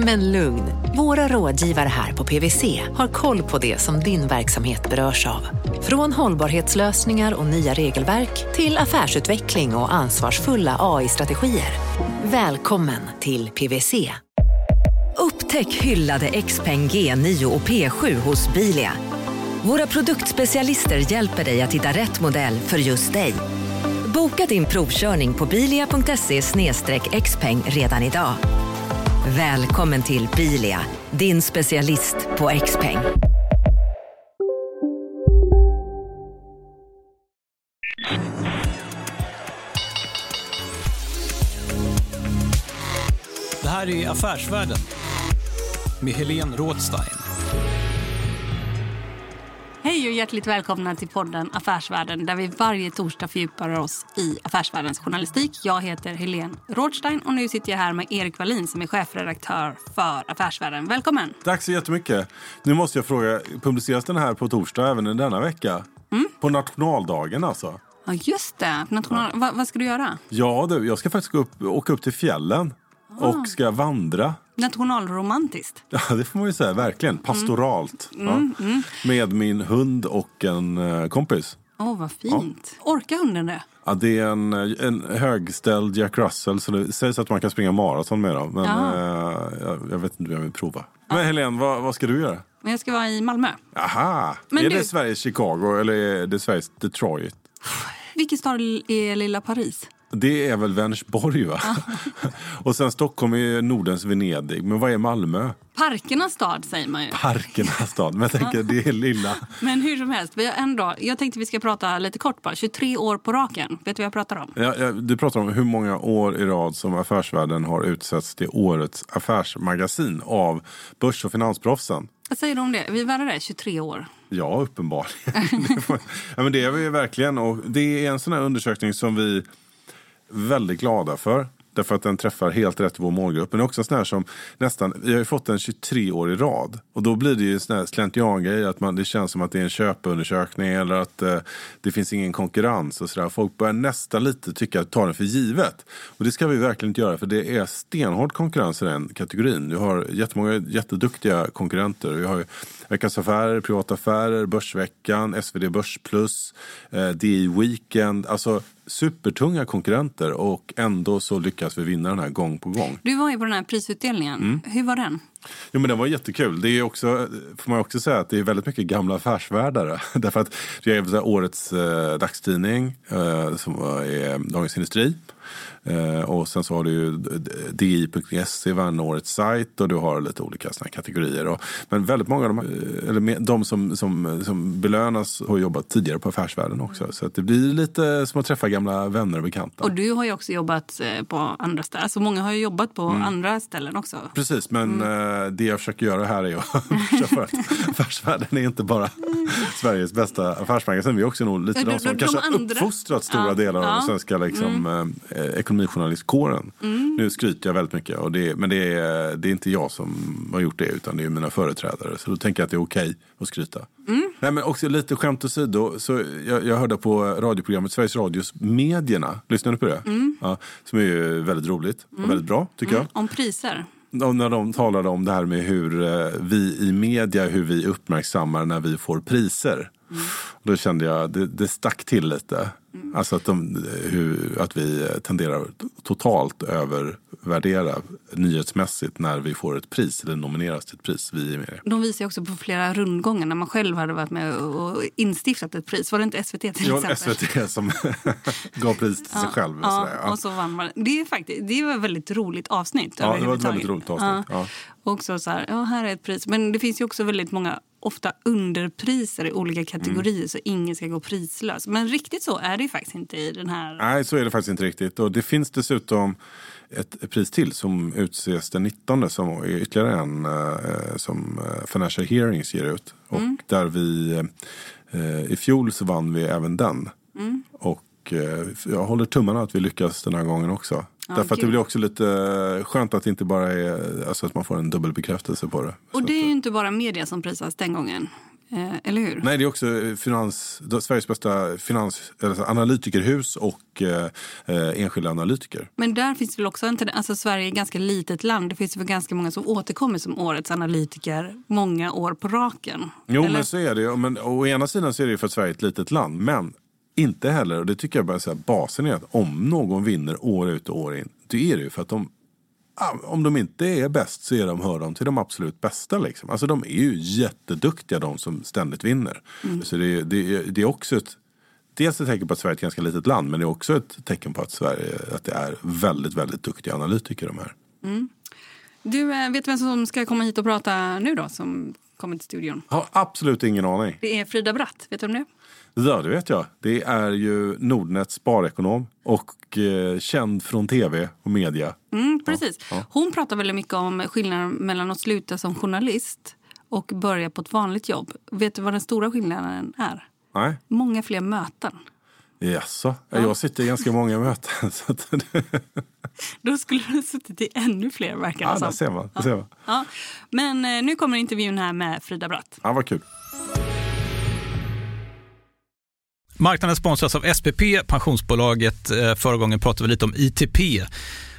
Men lugn, våra rådgivare här på PWC har koll på det som din verksamhet berörs av. Från hållbarhetslösningar och nya regelverk till affärsutveckling och ansvarsfulla AI-strategier. Välkommen till PWC. Upptäck hyllade XPeng G9 och P7 hos Bilia. Våra produktspecialister hjälper dig att hitta rätt modell för just dig. Boka din provkörning på bilia.se xpeng redan idag. Välkommen till Bilia, din specialist på X-peng. Det här är Affärsvärlden med Helene Rådstein. Hej och hjärtligt välkomna till podden Affärsvärlden där vi varje torsdag fördjupar oss i affärsvärldens journalistik. Jag heter Helene Rådstein och nu sitter jag här med Erik Wallin som är chefredaktör för Affärsvärlden. Välkommen! Tack så jättemycket. Nu måste jag fråga, publiceras den här på torsdag även denna vecka? Mm. På nationaldagen alltså? Ja, just det. National... Ja. Va, vad ska du göra? Ja, du, jag ska faktiskt gå upp, åka upp till fjällen. Och ska vandra. Nationalromantiskt. Ja, det får man ju säga. Verkligen. Mm. Pastoralt. Mm. Ja. mm. Med min hund och en uh, kompis. Åh, oh, vad fint. Ja. Orkar hunden det? Ja, det är en, en högställd Jack Russell. Så det sägs att man kan springa maraton med dem. Men uh, jag, jag, vet inte om jag vill prova. Men Helene, vad, vad ska du göra? Men jag ska vara i Malmö. Aha! Men är du... det Sveriges Chicago eller är det Sveriges Detroit? Vilken stad är lilla Paris? Det är väl Vänersborg va? och sen Stockholm är Nordens Venedig. Men vad är Malmö? Parkernas stad säger man ju. Parkernas stad. Men jag tänker det är lilla. Men hur som helst. Vi har en Jag tänkte vi ska prata lite kort bara. 23 år på raken. Vet du vad jag pratar om? Ja, ja, du pratar om hur många år i rad som Affärsvärlden har utsetts till årets affärsmagasin av börs och finansproffsen. Vad säger du om det? Vi är det 23 år. Ja, uppenbarligen. ja, men det är vi verkligen. Och det är en sån här undersökning som vi väldigt glada för. Därför att den träffar helt rätt i vår målgrupp. Men också en sån här som nästan, vi har ju fått den 23 år i rad. Och då blir det ju en slentriangrej att man, det känns som att det är en köpundersökning eller att eh, det finns ingen konkurrens och sådär. Folk börjar nästan lite tycka att ta den för givet. Och det ska vi verkligen inte göra för det är stenhård konkurrens i den kategorin. Vi har jättemånga jätteduktiga konkurrenter. Vi har ju Veckans Affärer, Privata Affärer, Börsveckan, SvD Börs Plus, eh, DI Weekend. Alltså supertunga konkurrenter och ändå så lyckas vi vinna den här gång på gång. Du var ju på den här prisutdelningen. Mm. Hur var den? Jo men den var jättekul. Det är också, får man också säga att det är väldigt mycket gamla affärsvärdare. Därför att det är årets eh, dagstidning eh, som är Dagens Industri. Eh, och sen så har du ju di.se vann årets sajt och du har lite olika såna kategorier. Och, men väldigt många av de, eh, eller de som, som, som belönas har jobbat tidigare på Affärsvärlden också. Så det blir lite som att träffa gamla vänner och bekanta. Och du har ju också jobbat eh, på andra ställen. Alltså många har ju jobbat på mm. andra ställen också. Precis, men mm. det jag försöker göra här är att för att Affärsvärlden är inte bara Sveriges bästa affärsmagasin. Vi är också nog lite de, de som de, kanske andra... uppfostrat stora ja. delar av ja. den svenska liksom, mm. eh, ekonomijournalistkåren. Mm. Nu skryter jag väldigt mycket, och det, men det är, det är inte jag som har gjort det utan det är mina företrädare. Så då tänker jag att det är okej okay att skryta. Mm. Nej, men också lite skämt åsido. Så jag, jag hörde på radioprogrammet Sveriges Radios Medierna. Lyssnade du på det? Mm. Ja, som är väldigt roligt och mm. väldigt bra tycker jag. Mm. Om priser? när de talade om det här med hur eh, vi i media, hur vi uppmärksammar när vi får priser. Mm. Då kände jag, det, det stack till lite. Mm. Alltså att, de, hur, att vi tenderar totalt övervärdera nyhetsmässigt när vi får ett pris eller nomineras till ett pris. Vi är med. De visar också på flera rundgångar när man själv hade varit med och instiftat ett pris. Var det inte SVT till exempel? Ja, SVT som gav pris till sig ja, själv. Och ja, ja, och så vann man. Det, är faktiskt, det var ett väldigt roligt avsnitt. Ja, det var ett väldigt roligt avsnitt. Ja. Och också så här, ja här är ett pris. Men det finns ju också väldigt många ofta underpriser i olika kategorier mm. så ingen ska gå prislös. Men riktigt så är det ju faktiskt inte i den här. Nej, så är det faktiskt inte riktigt. Och det finns dessutom ett pris till som utses den 19 som är ytterligare en eh, som eh, Financial Hearings ger ut. Och mm. där vi eh, i fjol så vann vi även den. Mm. Och jag håller tummarna att vi lyckas den här gången också. Därför att det blir också lite skönt att det inte bara är alltså att man får en dubbelbekräftelse på det. Och det är ju inte bara media som prisas den gången. Eh, eller hur? Nej, det är också eh, finans, Sveriges bästa finans, alltså analytikerhus och eh, eh, enskilda analytiker. Men där finns det väl också en tendens- alltså Sverige är ett ganska litet land. Det finns väl ganska många som återkommer som årets analytiker många år på raken. Jo, Eller? men så är det. Men å ena sidan så är det ju för att Sverige är ett litet land. Men inte heller, och det tycker jag bara är basen är att om någon vinner år ut och år in, då är det ju för att de om de inte är bäst så är de, hör de till de absolut bästa. Liksom. Alltså de är ju jätteduktiga de som ständigt vinner. Så det, det, det är också ett Dels ett tecken på att Sverige är ett ganska litet land men det är också ett tecken på att Sverige att det är väldigt, väldigt duktiga analytiker de här. Du, eh, vet vem som ska komma hit och prata nu då? Som kommer till studion. Har absolut ingen aning. Det är Frida Bratt. Vet du om det? Ja, det vet jag. Det är ju Nordnets sparekonom och eh, känd från tv och media. Mm, precis. ja. Hon pratar väldigt mycket om skillnaden mellan att sluta som journalist och börja på ett vanligt jobb. Vet du vad den stora skillnaden är? Nej, Många fler möten. Jaså? Jag sitter i ganska många möten. Så att, Då skulle du ha suttit i ännu fler, verkar det ja, som. ser man. Där ser man. Ja. Men eh, nu kommer intervjun här med Frida Bratt. Ja, vad kul. Marknaden sponsras av SPP, pensionsbolaget. Eh, Förra gången pratade vi lite om ITP.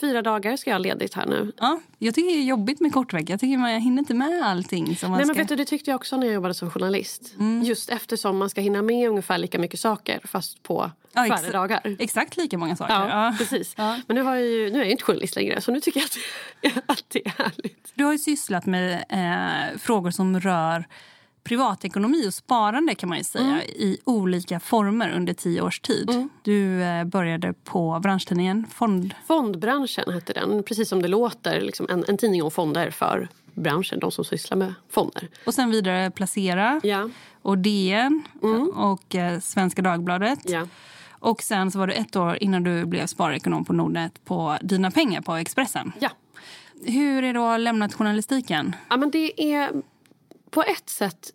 Fyra dagar ska jag ha ledigt här nu. Ja, jag tycker det är jobbigt med kortvecka. Jag tycker man hinner inte med allting som man Nej, men ska... vet du, det tyckte jag också när jag jobbade som journalist. Mm. Just eftersom man ska hinna med ungefär lika mycket saker fast på Ja, färre exa- dagar. Exakt lika många saker. Ja, precis. Ja. Men nu, har jag ju, nu är jag ju inte journalist längre så nu tycker jag att, att det är härligt. Du har ju sysslat med eh, frågor som rör privatekonomi och sparande kan man säga Mm. i olika former under tio års tid. Du eh, började på branschtidningen Fond... Fondbranschen hette den, precis som det låter. Liksom en, en tidning om fonder för branschen, de som sysslar med fonder. och sen vidare Placera Ja, och DN och eh, Svenska Dagbladet. ja. Och sen så var det ett år innan du blev sparekonom på Nordnet på Dina pengar på Expressen. ja. Hur är det att ha lämnat journalistiken? Ja, men det är på ett sätt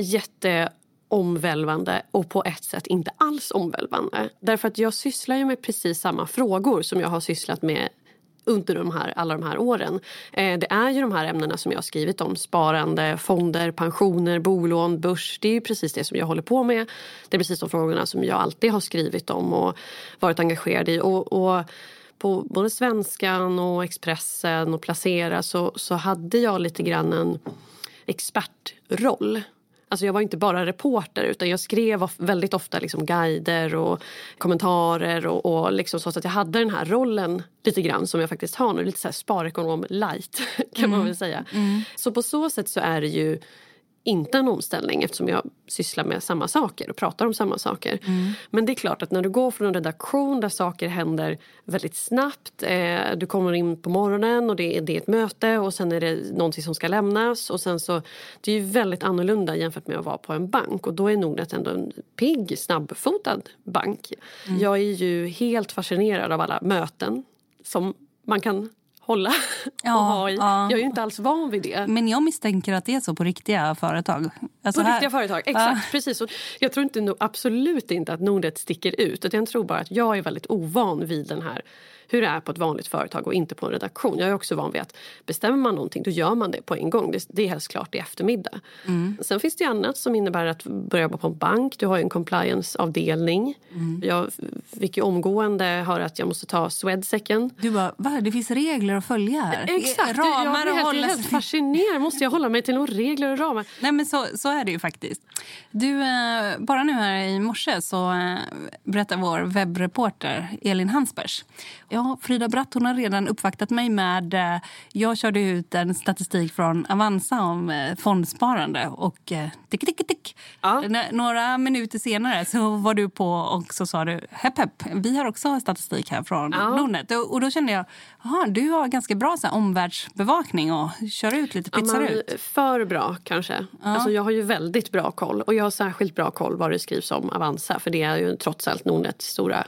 jätteomvälvande och på ett sätt inte alls omvälvande. Därför att jag sysslar ju med precis samma frågor som jag har sysslat med under de här, alla de här åren. Eh, det är ju de här ämnena som jag har skrivit om. Sparande, fonder, pensioner, bolån, börs. Det är ju precis det som jag håller på med. Det är precis de frågorna som jag alltid har skrivit om och varit engagerad i. Och, och på både Svenskan och Expressen och Placera så, så hade jag lite grann en expertroll. Alltså jag var inte bara reporter utan jag skrev väldigt ofta liksom guider och kommentarer och, och liksom så att jag hade den här rollen lite grann som jag faktiskt har nu. Lite så här sparekonom light kan mm. man väl säga. Mm. Så på så sätt så är det ju inte en omställning eftersom jag sysslar med samma saker och pratar om samma saker. Mm. Men det är klart att när du går från en redaktion där saker händer väldigt snabbt. Eh, du kommer in på morgonen och det är, det är ett möte och sen är det någonting som ska lämnas. Och sen så, det är ju väldigt annorlunda jämfört med att vara på en bank och då är Nordnet ändå en pigg, snabbfotad bank. Mm. Jag är ju helt fascinerad av alla möten som man kan hålla ja, och ha i. Ja. Jag är ju inte alls van vid det. Men jag misstänker att det är så på riktiga företag. Alltså på här... riktiga företag, exakt. Ja. Precis. Och jag tror inte, absolut inte att Nordnet sticker ut. Jag tror bara att jag är väldigt ovan vid den här hur det är på ett vanligt företag och inte på en redaktion. Jag är också van vid att bestämmer man någonting då gör man det på en gång. Det, det är helst klart i eftermiddag. Mm. Sen finns det annat som innebär att börja jobba på en bank. Du har en compliance-avdelning. Mm. Jag fick ju omgående höra att jag måste ta Swedsecen. Du bara, va? Det finns regler att följa här? Exakt! Ramar jag blir helt, helt fascinerad. Måste jag hålla mig till några regler och ramar? Nej men så, så är det ju faktiskt. Du, eh, bara nu här i morse så eh, berättar vår webbreporter Elin Hansbergs. Ja, Frida Bratt hon har redan uppvaktat mig med... Eh, jag körde ut en statistik från Avanza om fondsparande. Och tick, tick, tick. Ja. Några minuter senare så var du på och så sa du hepp, hepp. Vi har också statistik här från ja. Nordnet. Och då kände jag aha, du har ganska bra så här, omvärldsbevakning och kör ut lite, pytsar ja, ut. För bra kanske. Ja. Alltså, jag har ju väldigt bra koll. Och jag har särskilt bra koll vad det skrivs om Avanza. För det är ju trots allt Nordnets stora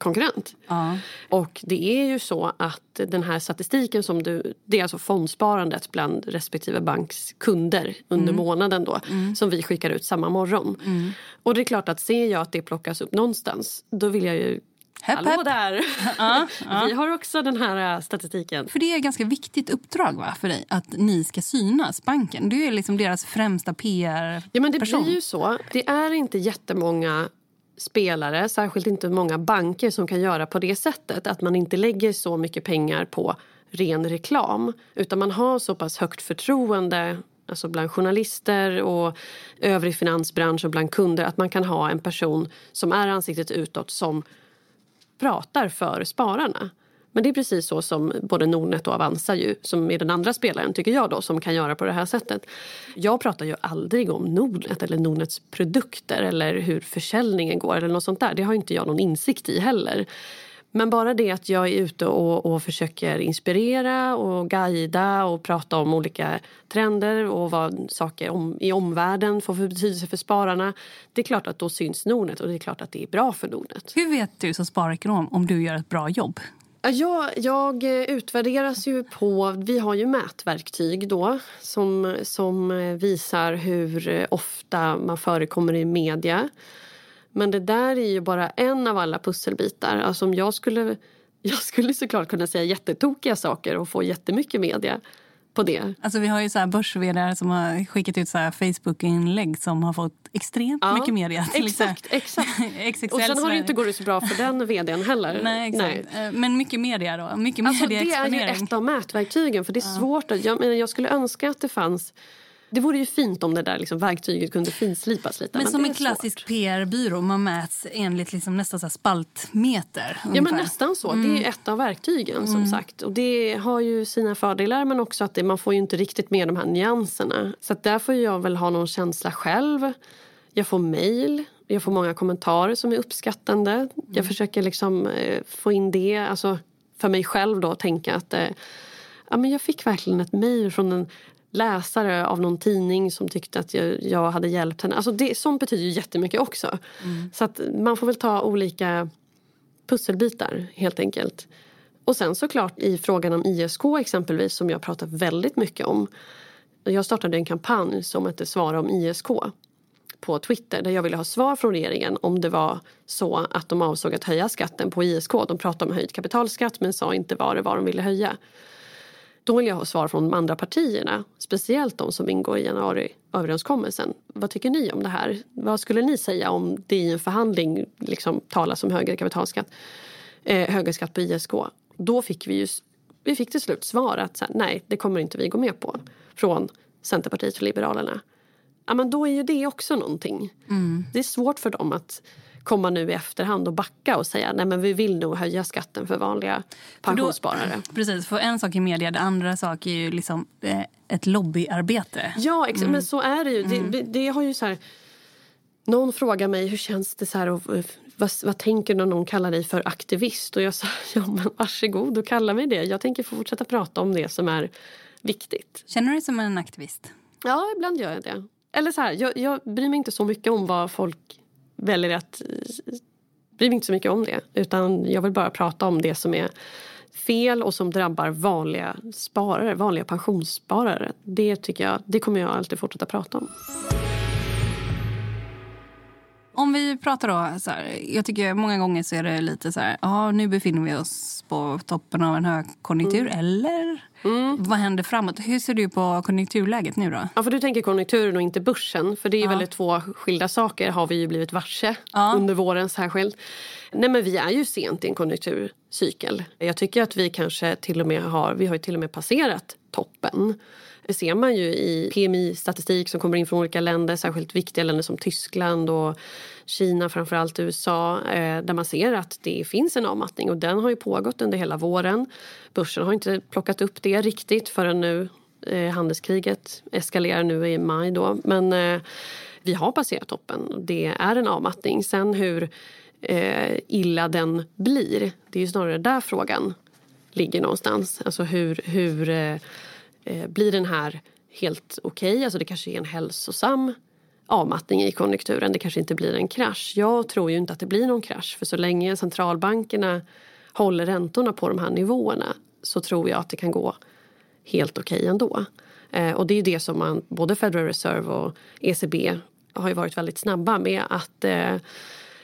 konkurrent. Ja. Och det är ju så att den här statistiken som du, det är alltså fondsparandet bland respektive banks kunder under mm. månaden då mm. som vi skickar ut samma morgon. Mm. Och det är klart att ser jag att det plockas upp någonstans då vill jag ju Hepp, Hallå hepp. där! Ja, ja. Vi har också den här äh, statistiken. För Det är ett ganska viktigt uppdrag va, för dig att ni ska synas, banken. Du är liksom deras främsta PR-person. Ja, men det blir ju så. Det är inte jättemånga spelare, särskilt inte många banker som kan göra på det sättet. Att man inte lägger så mycket pengar på ren reklam. Utan man har så pass högt förtroende alltså bland journalister och övrig finansbransch och bland kunder att man kan ha en person som är ansiktet utåt som pratar för spararna. Men det är precis så som både Nordnet och Avanza ju, som är den andra spelaren tycker jag då, som kan göra på det här sättet. Jag pratar ju aldrig om Nordnet eller Nordnets produkter eller hur försäljningen går eller något sånt där. Det har inte jag någon insikt i heller. Men bara det att jag är ute och, och försöker inspirera och guida och prata om olika trender och vad saker om, i omvärlden får för betydelse för spararna. Det är klart att då syns Nordnet och det är klart att det är bra för Nordnet. Hur vet du som sparekonom om du gör ett bra jobb? Jag, jag eh, utvärderas ju på... Vi har ju mätverktyg då som, som eh, visar hur eh, ofta man förekommer i media. Men det där är ju bara en av alla pusselbitar. Alltså om jag skulle, jag skulle såklart kunna säga jättetokiga saker och få jättemycket media på det. Alltså vi har ju så här börs som har skickat ut så Facebook-inlägg som har fått extremt ja, mycket media. Exakt, exakt. och sen har det inte gått så bra för den vdn heller. Nej, exakt. Nej. Eh, men mycket media då? Mycket alltså, det är ju ett av mätverktygen för det är ja. svårt. Att, jag, jag skulle önska att det fanns det vore ju fint om det där liksom verktyget kunde finslipas lite. Men, men som en klassisk PR-byrå, man mäts enligt liksom nästan så spaltmeter. Ungefär. Ja men nästan så. Mm. Det är mm. ett av verktygen mm. som sagt. Och det har ju sina fördelar men också att det, man får ju inte riktigt med de här nyanserna. Så där får jag väl ha någon känsla själv. Jag får mejl. Jag får många kommentarer som är uppskattande. Mm. Jag försöker liksom eh, få in det, alltså för mig själv då, tänka att eh, ja, men jag fick verkligen ett mejl från en läsare av någon tidning som tyckte att jag, jag hade hjälpt henne. Alltså det, sånt betyder ju jättemycket också. Mm. Så att man får väl ta olika pusselbitar helt enkelt. Och sen såklart i frågan om ISK exempelvis som jag pratar väldigt mycket om. Jag startade en kampanj som hette Svara om ISK. på Twitter där jag ville ha svar från regeringen om det var så att de avsåg att höja skatten på ISK. De pratade om höjd kapitalskatt men sa inte vad det var de ville höja. Då vill jag ha svar från de andra partierna, speciellt de som ingår i januariöverenskommelsen. Vad tycker ni om det här? Vad skulle ni säga om det i en förhandling liksom talas om högre kapitalskatt, eh, högre skatt på ISK? Då fick vi ju vi fick till slut svar att så här, nej, det kommer inte vi gå med på från Centerpartiet och Liberalerna. Ja, men då är ju det också någonting. Mm. Det är svårt för dem att komma nu i efterhand och backa och säga nej men vi vill nog höja skatten för vanliga pensionssparare. För då, precis, för en sak är media, det andra sak är ju liksom eh, ett lobbyarbete. Ja, ex- mm. men så är det ju. Mm. Det, det, har ju så här, någon frågar mig hur känns det så här och, vad, vad tänker du när någon kallar dig för aktivist? Och jag sa ja men varsågod och kalla mig det. Jag tänker fortsätta prata om det som är viktigt. Känner du dig som en aktivist? Ja, ibland gör jag det. Eller så här, jag, jag bryr mig inte så mycket om vad folk väljer att... bryr mig inte så mycket om det. Utan jag vill bara prata om det som är fel och som drabbar vanliga sparare, vanliga pensionssparare. Det tycker jag, det kommer jag alltid fortsätta prata om. Om vi pratar då, så här, jag tycker många gånger så är det lite så här, ja nu befinner vi oss på toppen av en högkonjunktur, mm. eller? Mm. Vad händer framåt? Hur ser du på konjunkturläget nu då? Ja, för du tänker konjunkturen och inte börsen, för det är ja. väldigt två skilda saker har vi ju blivit varse ja. under våren särskilt. Nej men vi är ju sent i en konjunkturcykel. Jag tycker att vi kanske till och med har, vi har ju till och med passerat toppen. Det ser man ju i PMI-statistik som kommer in från olika länder, särskilt viktiga länder som Tyskland och Kina, framförallt USA, eh, där man ser att det finns en avmattning och den har ju pågått under hela våren. Börsen har inte plockat upp det riktigt förrän nu eh, handelskriget eskalerar nu i maj då. Men eh, vi har passerat toppen. Det är en avmattning. Sen hur illa den blir, det är ju snarare där frågan ligger någonstans. Alltså hur, hur Eh, eh blir den här helt okej? Okay? Alltså det kanske är en hälsosam avmattning i konjunkturen. Det kanske inte blir en krasch. Jag tror ju inte att det blir någon krasch för så länge centralbankerna håller räntorna på de här nivåerna så tror jag att det kan gå helt okej okay ändå. Eh, och det är det som man, både Federal Reserve och ECB har ju varit väldigt snabba med att eh,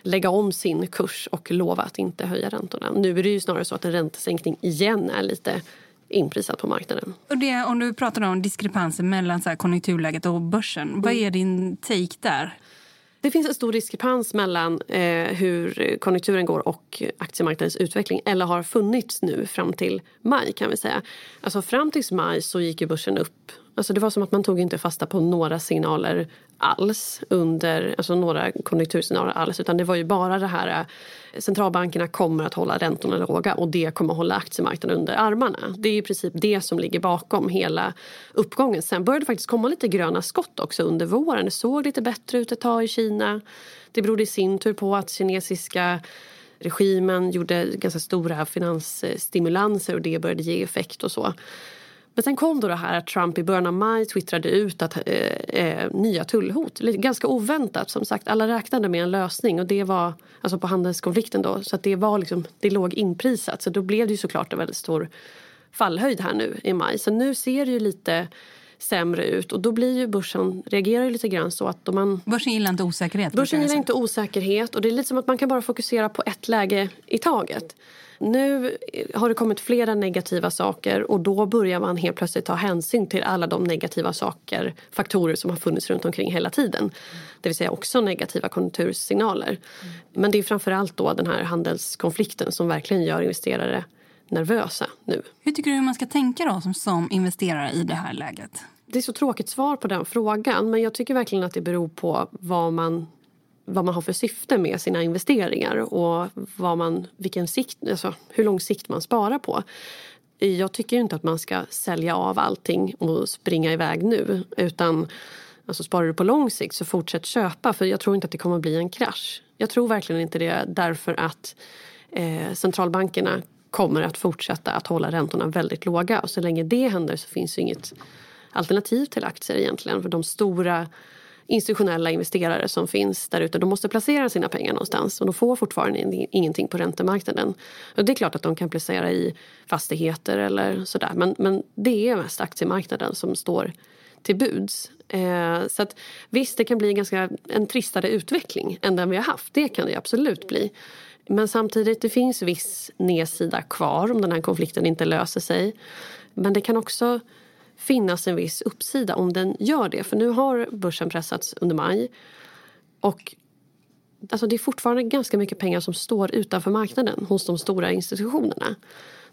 lägga om sin kurs och lova att inte höja räntorna. Nu är det ju snarare så att en räntesänkning igen är lite inprisat på marknaden. Och det, om du pratar om diskrepanser mellan så konjunkturläget och börsen, mm. vad är din take där? Det finns en stor diskrepans mellan eh, hur konjunkturen går och aktiemarknadens utveckling. Eller har funnits nu fram till maj kan vi säga. Alltså fram till maj så gick ju börsen upp Alltså det var som att man tog inte fasta på några signaler alls under, alltså några konjunkturscenarier alls utan det var ju bara det här eh, centralbankerna kommer att hålla räntorna låga och det kommer att hålla aktiemarknaden under armarna. Det är i princip det som ligger bakom hela uppgången. Sen började det faktiskt komma lite gröna skott också under våren. Det såg lite bättre ut ett tag i Kina. Det berodde i sin tur på att kinesiska regimen gjorde ganska stora finansstimulanser och det började ge effekt och så. Men sen kom då det här att Trump i början av maj twittrade ut att eh, eh, nya tullhot. Ganska oväntat. Som sagt, alla räknade med en lösning och det var alltså på handelskonflikten då. Så att det var liksom, det låg inprisat. Så då blev det ju såklart en väldigt stor fallhöjd här nu i maj. Så nu ser det ju lite sämre ut och då blir ju börsen, reagerar lite grann så att man... Börsen gillar inte osäkerhet? Börsen gillar inte osäkerhet och det är lite som att man kan bara fokusera på ett läge i taget. Nu har det kommit flera negativa saker och då börjar man helt plötsligt ta hänsyn till alla de negativa saker, faktorer som har funnits runt omkring hela tiden. Det vill säga också negativa konjunktursignaler. Men det är framförallt då den här handelskonflikten som verkligen gör investerare nervösa nu. Hur tycker du man ska tänka då som, som investerare i det här läget? Det är så tråkigt svar på den frågan men jag tycker verkligen att det beror på vad man vad man har för syfte med sina investeringar och vad man, vilken sikt, alltså hur lång sikt man sparar på. Jag tycker inte att man ska sälja av allting och springa iväg nu utan alltså sparar du på lång sikt så fortsätt köpa för jag tror inte att det kommer att bli en krasch. Jag tror verkligen inte det därför att eh, centralbankerna kommer att fortsätta att hålla räntorna väldigt låga och så länge det händer så finns det inget alternativ till aktier egentligen för de stora institutionella investerare som finns där ute. De måste placera sina pengar någonstans och de får fortfarande ingenting på räntemarknaden. Och det är klart att de kan placera i fastigheter eller sådär men, men det är mest aktiemarknaden som står till buds. Eh, så att, visst, det kan bli ganska, en tristare utveckling än den vi har haft. Det kan det absolut bli. Men samtidigt, det finns viss nedsida kvar om den här konflikten inte löser sig. Men det kan också finnas en viss uppsida om den gör det. För nu har börsen pressats under maj. Och alltså det är fortfarande ganska mycket pengar som står utanför marknaden hos de stora institutionerna.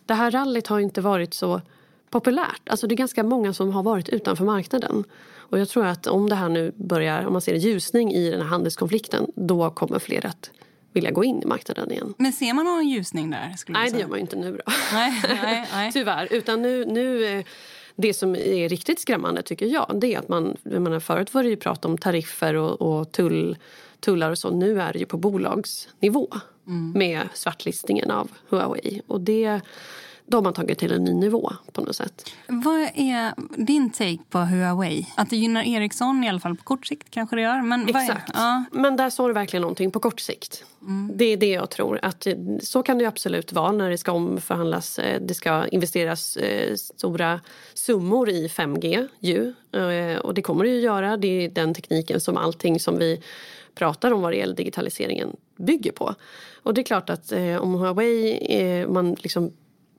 Det här rallyt har inte varit så populärt. Alltså det är ganska många som har varit utanför marknaden. Och jag tror att om det här nu börjar, om man ser en ljusning i den här handelskonflikten, då kommer fler att vilja gå in i marknaden igen. Men ser man någon ljusning där? nej, det gör man ju inte nu då. Nej, nej, nej. Tyvärr. Utan nu, nu, eh, det som är riktigt skrämmande tycker jag, det är att man, jag menar, förut var det ju prat om tariffer och, och tull, tullar och så. Nu är det ju på bolagsnivå mm. med svartlistningen av Huawei. Och det då har man tagit till en ny nivå på något sätt. Vad är din take på Huawei? Att det gynnar Ericsson i alla fall på kort sikt kanske det gör. Men Exakt. Ja. Men där sa du verkligen någonting på kort sikt. Mm. Det är det jag tror. Att så kan det absolut vara när det ska omförhandlas. Eh, det ska investeras eh, stora summor i 5G ju. Eh, och det kommer det ju göra. Det är den tekniken som allting som vi pratar om vad det gäller digitaliseringen bygger på. Och det är klart att om Huawei, man liksom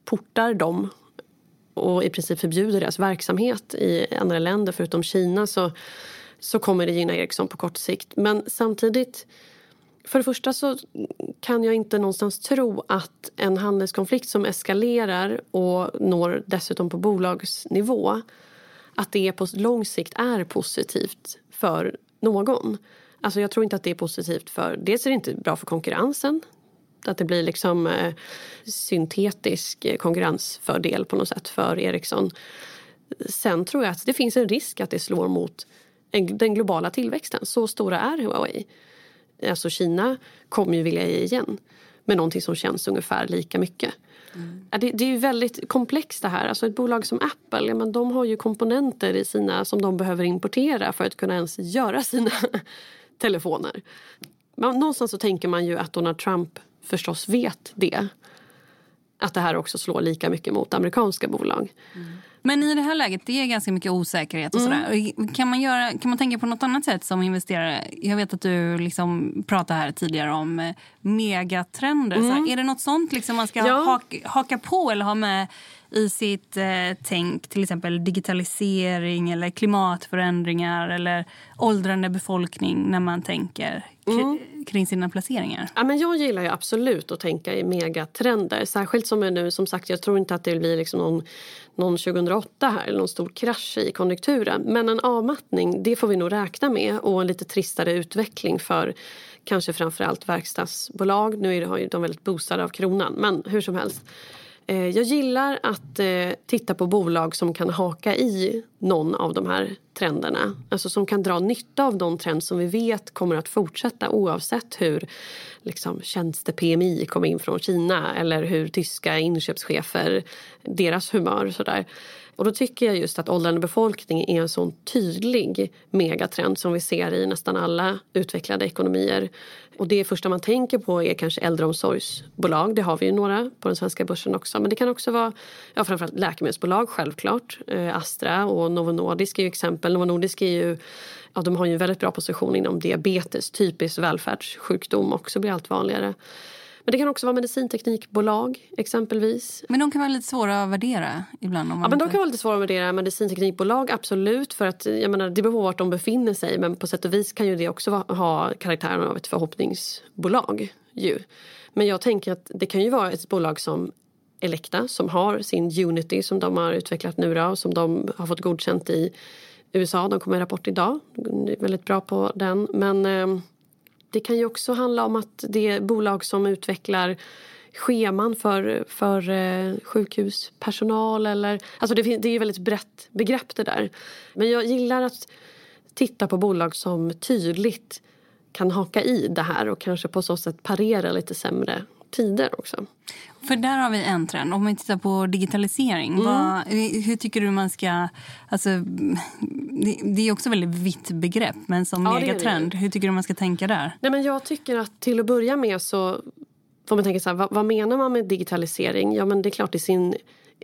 portar dem och i princip förbjuder deras verksamhet i andra länder förutom Kina så, så kommer det gynna Ericsson på kort sikt. Men samtidigt, för det första så kan jag inte någonstans tro att en handelskonflikt som eskalerar och når dessutom på bolagsnivå att det på lång sikt är positivt för någon. Alltså jag tror inte att det är positivt för... Dels är det inte bra för konkurrensen. Att det blir liksom eh, syntetisk konkurrensfördel på något sätt för Ericsson. Sen tror jag att det finns en risk att det slår mot en, den globala tillväxten. Så stora är Huawei. Alltså Kina kommer ju vilja ge igen med någonting som känns ungefär lika mycket. Mm. Det, det, är ju väldigt komplext det här. Alltså ett bolag som Apple, ja, men de har ju komponenter i sina som de behöver importera för att kunna ens göra sina telefoner. Men någonstans så tänker man ju att Donald Trump förstås vet det. Att det här också slår lika mycket mot amerikanska bolag. Mm. Men i det här läget, det är ganska mycket osäkerhet och mm. sådär. Kan man, göra, kan man tänka på något annat sätt som investerare? Jag vet att du liksom pratade här tidigare om eh, megatrender. Mm. är det något sånt liksom man ska ja. haka, haka på eller ha med i sitt eh, tänk? Till exempel digitalisering eller klimatförändringar eller åldrande befolkning när man tänker mm. kring sina placeringar? Ja, men jag gillar ju absolut att tänka i megatrender. Särskilt som nu, som sagt, jag tror inte att det blir liksom någon, någon 2008 här, eller någon stor krasch i konjunkturen. Men en avmattning, det får vi nog räkna med och en lite tristare utveckling för kanske framförallt verkstadsbolag. Nu är de väldigt boostade av kronan, men hur som helst. Eh, jag gillar att eh, titta på bolag som kan haka i någon av de här trenderna. Alltså som kan dra nytta av de trender som vi vet kommer att fortsätta oavsett hur liksom, tjänste-PMI kommer in från Kina eller hur tyska inköpschefer, deras humör och sådär. Och då tycker jag just att åldrande befolkning är en sån tydlig megatrend som vi ser i nästan alla utvecklade ekonomier. Och det första man tänker på är kanske äldreomsorgsbolag. Det har vi ju några på den svenska börsen också. Men det kan också vara ja, framförallt läkemedelsbolag självklart. Eh, Astra och Novo Nordisk är ju exempel. Novo Nordisk är ju, ja, de har ju en väldigt bra position inom diabetes, typisk välfärdssjukdom också blir allt vanligare. Men det kan också vara medicinteknikbolag exempelvis. Men de kan vara lite svåra att värdera ibland? ja, men de kan vara lite svåra att värdera. Medicinteknikbolag absolut. För att, jag menar, det beror på vart de befinner sig. Men på sätt och vis kan ju det också ha karaktären av ett förhoppningsbolag. Ju. Men jag tänker att det kan ju vara ett bolag som Elekta som har sin Unity som de har utvecklat nu då, och som de har fått godkänt i USA. De kommer med rapport idag. är väldigt bra på den. Men eh, det kan ju också handla om att det är bolag som utvecklar scheman för, för eh, sjukhuspersonal. Eller, alltså det, det är ju väldigt brett begrepp det där. Men jag gillar att titta på bolag som tydligt kan haka i det här och kanske på så sätt parera lite sämre tider också. För där har vi en trend. Om vi tittar på digitalisering. Mm. Vad, hur tycker du man ska... Alltså, det, det är också ett väldigt vitt begrepp, men som ja, megatrend. Hur tycker du man ska tänka där? Nej, men jag tycker att till att börja med så får man tänka så här, vad, vad, menar man med digitalisering? Ja, men det är klart i sin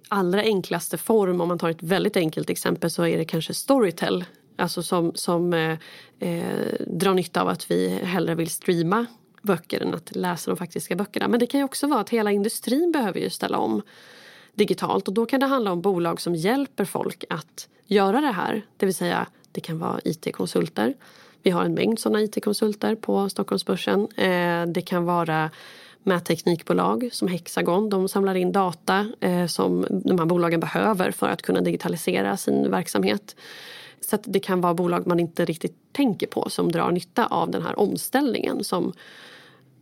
allra enklaste form, om man tar ett väldigt enkelt exempel så är det kanske Storytel alltså som, som eh, eh, drar nytta av att vi hellre vill streama böcker än att läsa de faktiska böckerna. Men det kan ju också vara att hela industrin behöver ju ställa om digitalt och då kan det handla om bolag som hjälper folk att göra det här. Det vill säga, det kan vara IT-konsulter. Vi har en mängd sådana IT-konsulter på Stockholmsbörsen. Eh, det kan vara mätteknikbolag som Hexagon. De samlar in data eh, som de här bolagen behöver för att kunna digitalisera sin verksamhet. Så det kan vara bolag man inte riktigt tänker på som drar nytta av den här omställningen som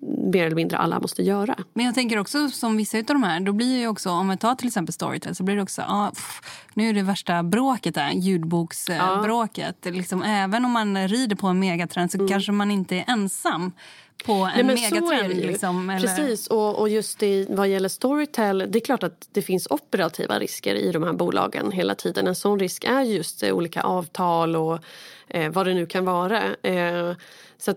mer eller mindre alla måste göra. Men jag tänker också som vissa av de här, då blir ju också, om vi tar till exempel Storytel så blir det också, ah, pff, nu är det värsta bråket där, ljudboksbråket. Ja. Liksom, även om man rider på en megatrend så mm. kanske man inte är ensam på en Nej, megatrend. Liksom, eller? Precis, och, och just i, vad gäller Storytel, det är klart att det finns operativa risker i de här bolagen hela tiden. En sån risk är just eh, olika avtal och eh, vad det nu kan vara. Eh, så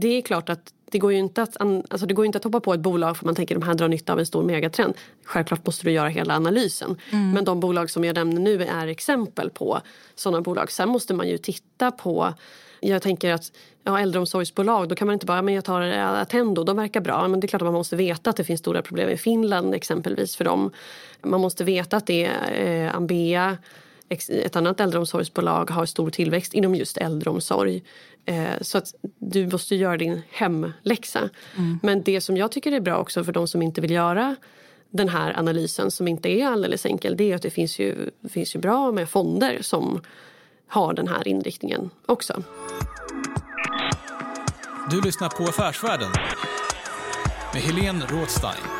det, är klart att det går ju inte att, alltså det går inte att hoppa på ett bolag för man tänker att de här drar nytta av en stor megatrend. Självklart måste du göra hela analysen. Mm. Men de bolag som jag nämner nu är exempel på sådana bolag. Sen måste man ju titta på jag tänker att ja, äldreomsorgsbolag, då kan man inte bara, men jag tar Attendo, de verkar bra. Men det är klart att man måste veta att det finns stora problem i Finland exempelvis för dem. Man måste veta att det är eh, Ambea, ett annat äldreomsorgsbolag har stor tillväxt inom just äldreomsorg. Eh, så att du måste göra din hemläxa. Mm. Men det som jag tycker är bra också för de som inte vill göra den här analysen som inte är alldeles enkel det är att det finns ju, finns ju bra med fonder som har den här inriktningen också. Du lyssnar på Affärsvärlden med Helene Rådstein.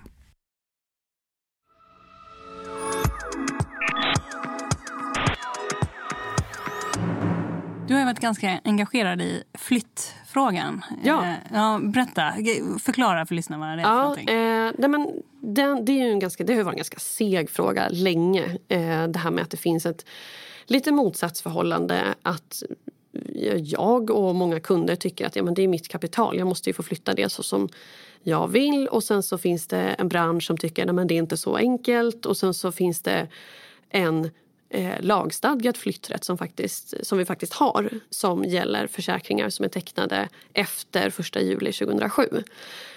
Varit ganska engagerad i flyttfrågan. Ja. Eh, ja berätta, förklara för lyssnarna vad det är ja, för eh, nej men den, det, är ju en ganska, det har varit en ganska seg fråga länge. Eh, det här med att det finns ett lite motsatsförhållande att jag och många kunder tycker att ja, men det är mitt kapital. Jag måste ju få flytta det så som jag vill. Och sen så finns det en bransch som tycker att det är inte så enkelt. Och sen så finns det en eh, lagstadgad flytträtt som, faktiskt, som vi faktiskt har som gäller försäkringar som är tecknade efter 1 juli 2007.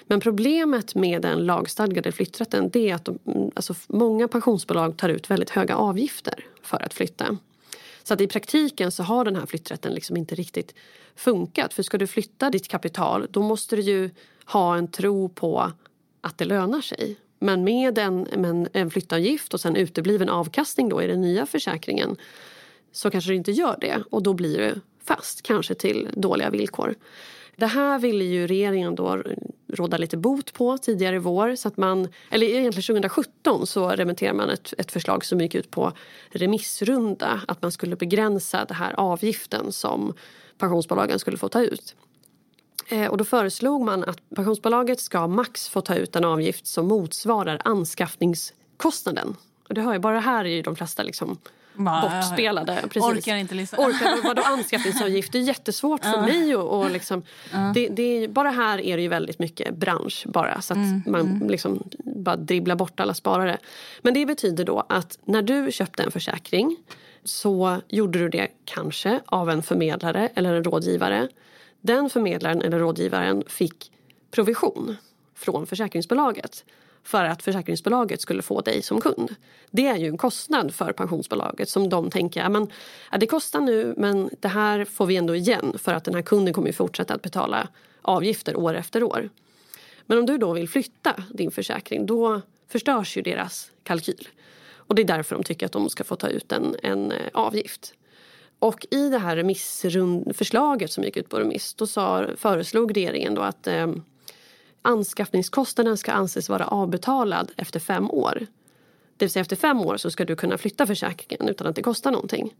Men problemet med den lagstadgade flytträtten det är att de, mm, alltså många pensionsbolag tar ut väldigt höga avgifter för att flytta. Så att i praktiken så har den här flytträtten liksom inte riktigt funkat. För ska du flytta ditt kapital då måste du ju ha en tro på att det lönar sig. Men med en, med en flyttavgift och sen utebliven avkastning då i den nya försäkringen så kanske det inte gör det och då blir det fast, kanske till dåliga villkor. Det här ville ju regeringen då råda lite bot på tidigare i vår. Så att man, eller egentligen 2017 så remitterade man ett, ett förslag som gick ut på remissrunda. Att man skulle begränsa den här avgiften som pensionsbolagen skulle få ta ut. Eh, och då föreslog man att pensionsbolaget ska max få ta ut en avgift som motsvarar anskaffningskostnaden. Och det hör ju, bara här är ju de flesta liksom Bara, bortspelade. Precis. Orkar inte lyssna. Orkar, vadå anskaffningsavgift? Det är jättesvårt för mig. Och, och liksom, det, det är, bara här är det ju väldigt mycket bransch bara. Så att man liksom bara dribblar bort alla sparare. Men det betyder då att när du köpte en försäkring så gjorde du det kanske av en förmedlare eller en rådgivare. Den förmedlaren eller rådgivaren fick provision från försäkringsbolaget för att försäkringsbolaget skulle få dig som kund. Det är ju en kostnad för pensionsbolaget som de tänker att men, ja, det kostar nu men det här får vi ändå igen för att den här kunden kommer fortsätta att betala avgifter år efter år. Men om du då vill flytta din försäkring då förstörs ju deras kalkyl. Och det är därför de tycker att de ska få ta ut en, en eh, avgift. Och i det här remissförslaget som gick ut på remiss då sa, föreslog regeringen då att eh, anskaffningskostnaden ska anses vara avbetalad efter fem år. Det vill säga efter fem år så ska du kunna flytta försäkringen utan att det kostar någonting.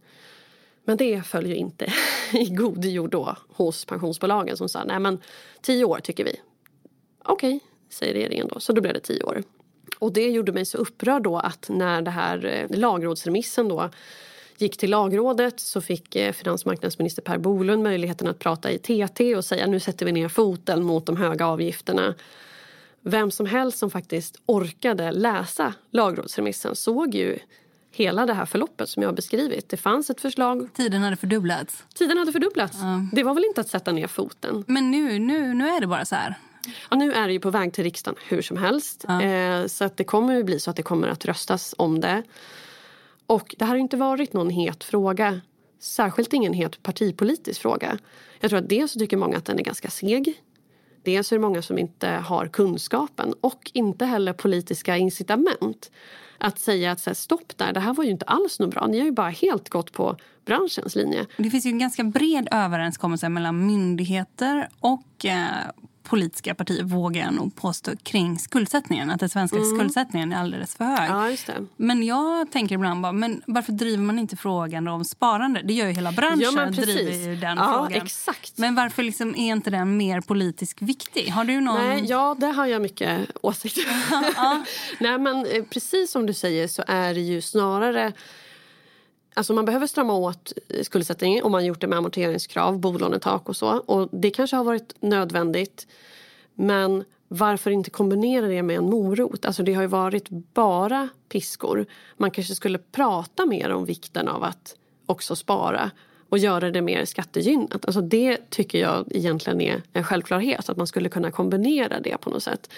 Men det följer inte i god jord då hos pensionsbolagen som sa nej men tio år tycker vi. Okej, säger regeringen då. Så då blev det tio år. Och det gjorde mig så upprörd då att när det här eh, lagrådsremissen då gick till lagrådet så fick eh, finansmarknadsminister Per Bolund möjligheten att prata i TT och säga nu sätter vi ner foten mot de höga avgifterna. Vem som helst som faktiskt orkade läsa lagrådsremissen såg ju hela det här förloppet som jag har beskrivit. Det fanns ett förslag. Tiden hade fördubblats. Tiden hade fördubblats. Det var väl inte att sätta ner foten. Men nu, nu, nu är det bara så här. Ja, nu är det ju på väg till riksdagen hur som helst. Eh, så att det kommer ju bli så att det kommer att röstas om det. Och det här har inte varit någon het fråga. Särskilt ingen het partipolitisk fråga. Jag tror att dels så tycker många att den är ganska seg. Dels är det många som inte har kunskapen och inte heller politiska incitament. Att säga att så här, stopp där, det här var ju inte alls något bra. Ni har ju bara helt gått på branschens linje. Det finns ju en ganska bred överenskommelse mellan myndigheter och eh, politiska partier vågar jag nog påstå kring skuldsättningen. Att den svenska skuldsättningen är alldeles för hög. Ja. Men jag tänker ibland bara, men varför driver man inte frågan om sparande? Det gör ju hela branschen. Ja, men driver den Ja, frågan. exakt. Men varför liksom är inte den mer politiskt viktig? Har du någon... Nej, ja, det har jag mycket åsikter Nej, men eh, precis som du säger så är det ju snarare Alltså man behöver strama åt skuldsättningen om man gjort det med amorteringskrav, bolånetak och så. Och det kanske har varit nödvändigt. Men varför inte kombinera det med en morot? Alltså det har ju varit bara piskor. Man kanske skulle prata mer om vikten av att också spara och göra det mer skattegynnat. Alltså det tycker jag egentligen är en självklarhet. Att man skulle kunna kombinera det på något sätt.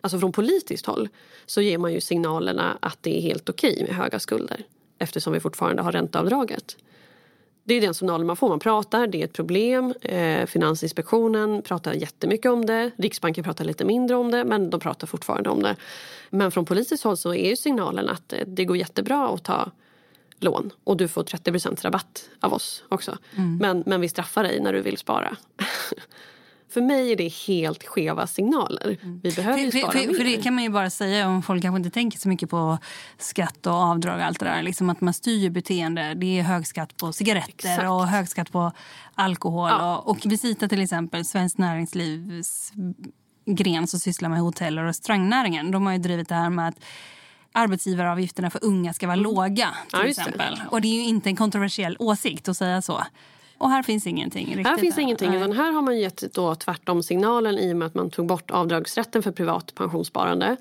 Alltså från politiskt håll så ger man ju signalerna att det är helt okej med höga skulder eftersom vi fortfarande har ränteavdraget. Det är den signalen man får. Man pratar, det är ett problem. Eh, Finansinspektionen pratar jättemycket om det. Riksbanken pratar lite mindre om det, men de pratar fortfarande om det. Men från politiskt håll så är ju signalen att eh, det går jättebra att ta lån och du får 30% rabatt av oss också. Men, men vi straffar dig när du vill spara. för mig är det helt skeva signaler. Vi behöver För, spara för, mer. för det kan man ju bara säga om folk kanske inte tänker så mycket på skatt och avdrag och allt det där. Liksom att man styr beteende. Det är hög skatt på cigaretter Exakt. och hög skatt på alkohol. Ja. Och, och Visita till exempel, Svenskt Näringslivs gren som sysslar med hotell och restaurangnäringen. De har ju drivit det här med att arbetsgivaravgifterna för unga ska vara låga. till Mm. Ja, just det. exempel. Och det är ju inte en kontroversiell åsikt att säga så. Och här finns ingenting. Riktigt Här finns där. ingenting. Utan här har man gett då tvärtom signalen i och med att man tog bort avdragsrätten för privat pensionssparande.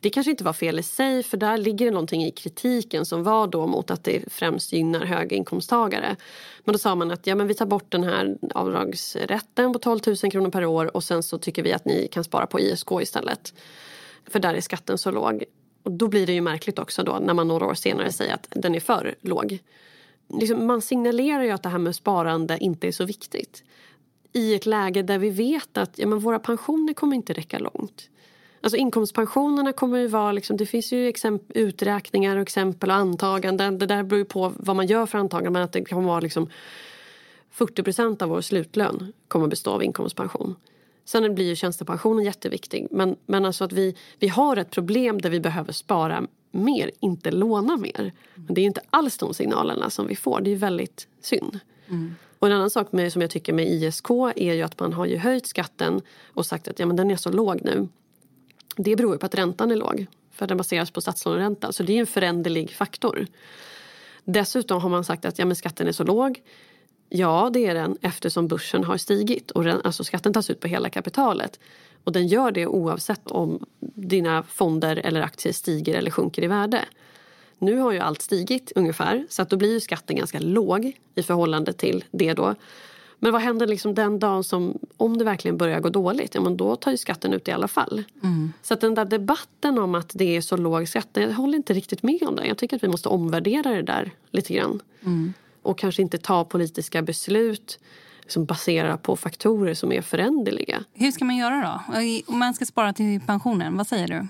Det kanske inte var fel i sig för där ligger det någonting i kritiken som var då mot att det främst gynnar höginkomsttagare. Men då sa man att ja, men vi tar bort den här avdragsrätten på 12 000 kronor per år och sen så tycker vi att ni kan spara på ISK istället. För där är skatten så låg. Och då blir det ju märkligt också då när man några år senare säger att den är för låg. Liksom, man signalerar ju att det här med sparande inte är så viktigt. I ett läge där vi vet att ja, men våra pensioner kommer inte räcka långt. Alltså inkomstpensionerna kommer ju vara, liksom, det finns ju uträkningar och exempel och antaganden. Det där beror ju på vad man gör för antaganden men att det kommer vara liksom 40 procent av vår slutlön kommer bestå av inkomstpension. Sen blir ju tjänstepensionen jätteviktig. Men, men alltså att vi, vi har ett problem där vi behöver spara mer, inte låna mer. Men det är inte alls de signalerna som vi får. Det är väldigt synd. Och en annan sak med, som jag tycker med ISK är ju att man har ju höjt skatten och sagt att ja, men den är så låg nu. Det beror ju på att räntan är låg. För den baseras på statslåneräntan. Så det är en föränderlig faktor. Dessutom har man sagt att ja, men skatten är så låg. Ja, det är den eftersom börsen har stigit och den, alltså skatten tas ut på hela kapitalet. Och den gör det oavsett om dina fonder eller aktier stiger eller sjunker i värde. Nu har ju allt stigit ungefär så att då blir ju skatten ganska låg i förhållande till det då. Men vad händer liksom den dagen som, om det verkligen börjar gå dåligt, ja men då tar ju skatten ut i alla fall. Mm. Så att den där debatten om att det är så låg skatt, jag håller inte riktigt med om det. Jag tycker att vi måste omvärdera det där lite grann. Mm. Och kanske inte ta politiska beslut som baserar på faktorer som är föränderliga. Hur ska man göra då? Om man ska spara till pensionen, vad säger du?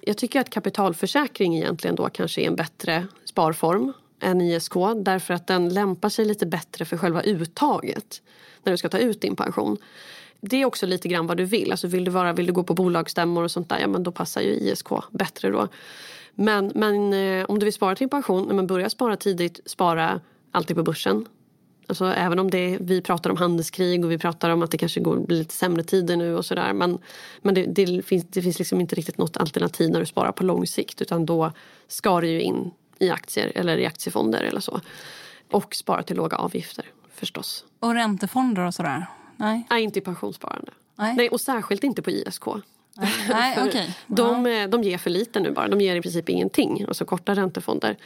Jag tycker att kapitalförsäkring egentligen då kanske är en bättre sparform än ISK därför att den lämpar sig lite bättre för själva uttaget när du ska ta ut din pension. Det är också lite grann vad du vill. Alltså vill, du vara, vill du gå på bolagsstämmor och sånt där, ja men då passar ju ISK bättre då. Men, men eh, om du vill spara till pension, men börja spara tidigt, spara alltid på börsen. Alltså, även om det, vi pratar om handelskrig och vi pratar om att det kanske går lite sämre tider nu och sådär. Men, men det, det, finns, det finns liksom inte riktigt något alternativ när du sparar på lång sikt. Utan då ska du ju in i aktier eller i aktiefonder eller så. Och spara till låga avgifter förstås. Ochräntefonder och sådär? Nej, Nej inte i pensionssparande. Nej. Nej, och särskilt inte på ISK. Nej, okay. de, de ger för lite nu bara. De ger i princip ingenting. Alltså korta räntefonder.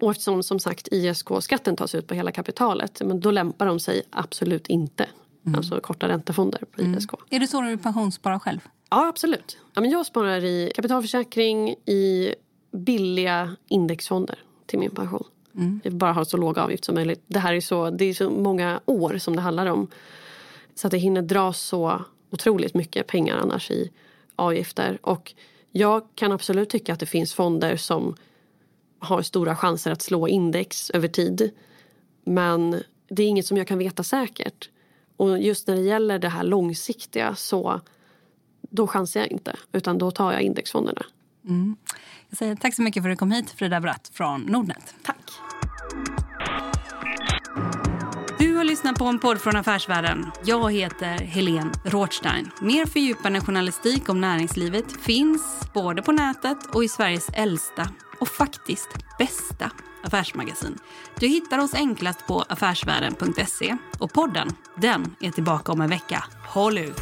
Och eftersom som sagt ISK-skatten tas ut på hela kapitalet men då lämpar de sig absolut inte. Mm. Alltså korta räntefonder på mm. ISK. Är det så du pensionssparar själv? Ja, absolut. Ja, men jag sparar i kapitalförsäkring, i billiga indexfonder till min pension. Mm. Jag bara har så låg avgift som möjligt. Det här är så, det är så många år som det handlar om. Så att det hinner dra så otroligt mycket pengar annars i avgifter. Och jag kan absolut tycka att det finns fonder som har stora chanser att slå index över tid. Men det är inget som jag kan veta säkert. Och just när det gäller det här långsiktiga så då chansar jag inte utan då tar jag indexfonderna. Mm. Jag säger tack så mycket för att du kom hit Frida Bratt från Nordnet. Tack. Lyssnar på en podd från Affärsvärlden. Jag heter Helene Rothstein. Mer fördjupande journalistik om näringslivet finns både på nätet och i Sveriges äldsta och faktiskt bästa affärsmagasin. Du hittar oss enklast på affärsvärlden.se och podden, den är tillbaka om en vecka. Håll ut!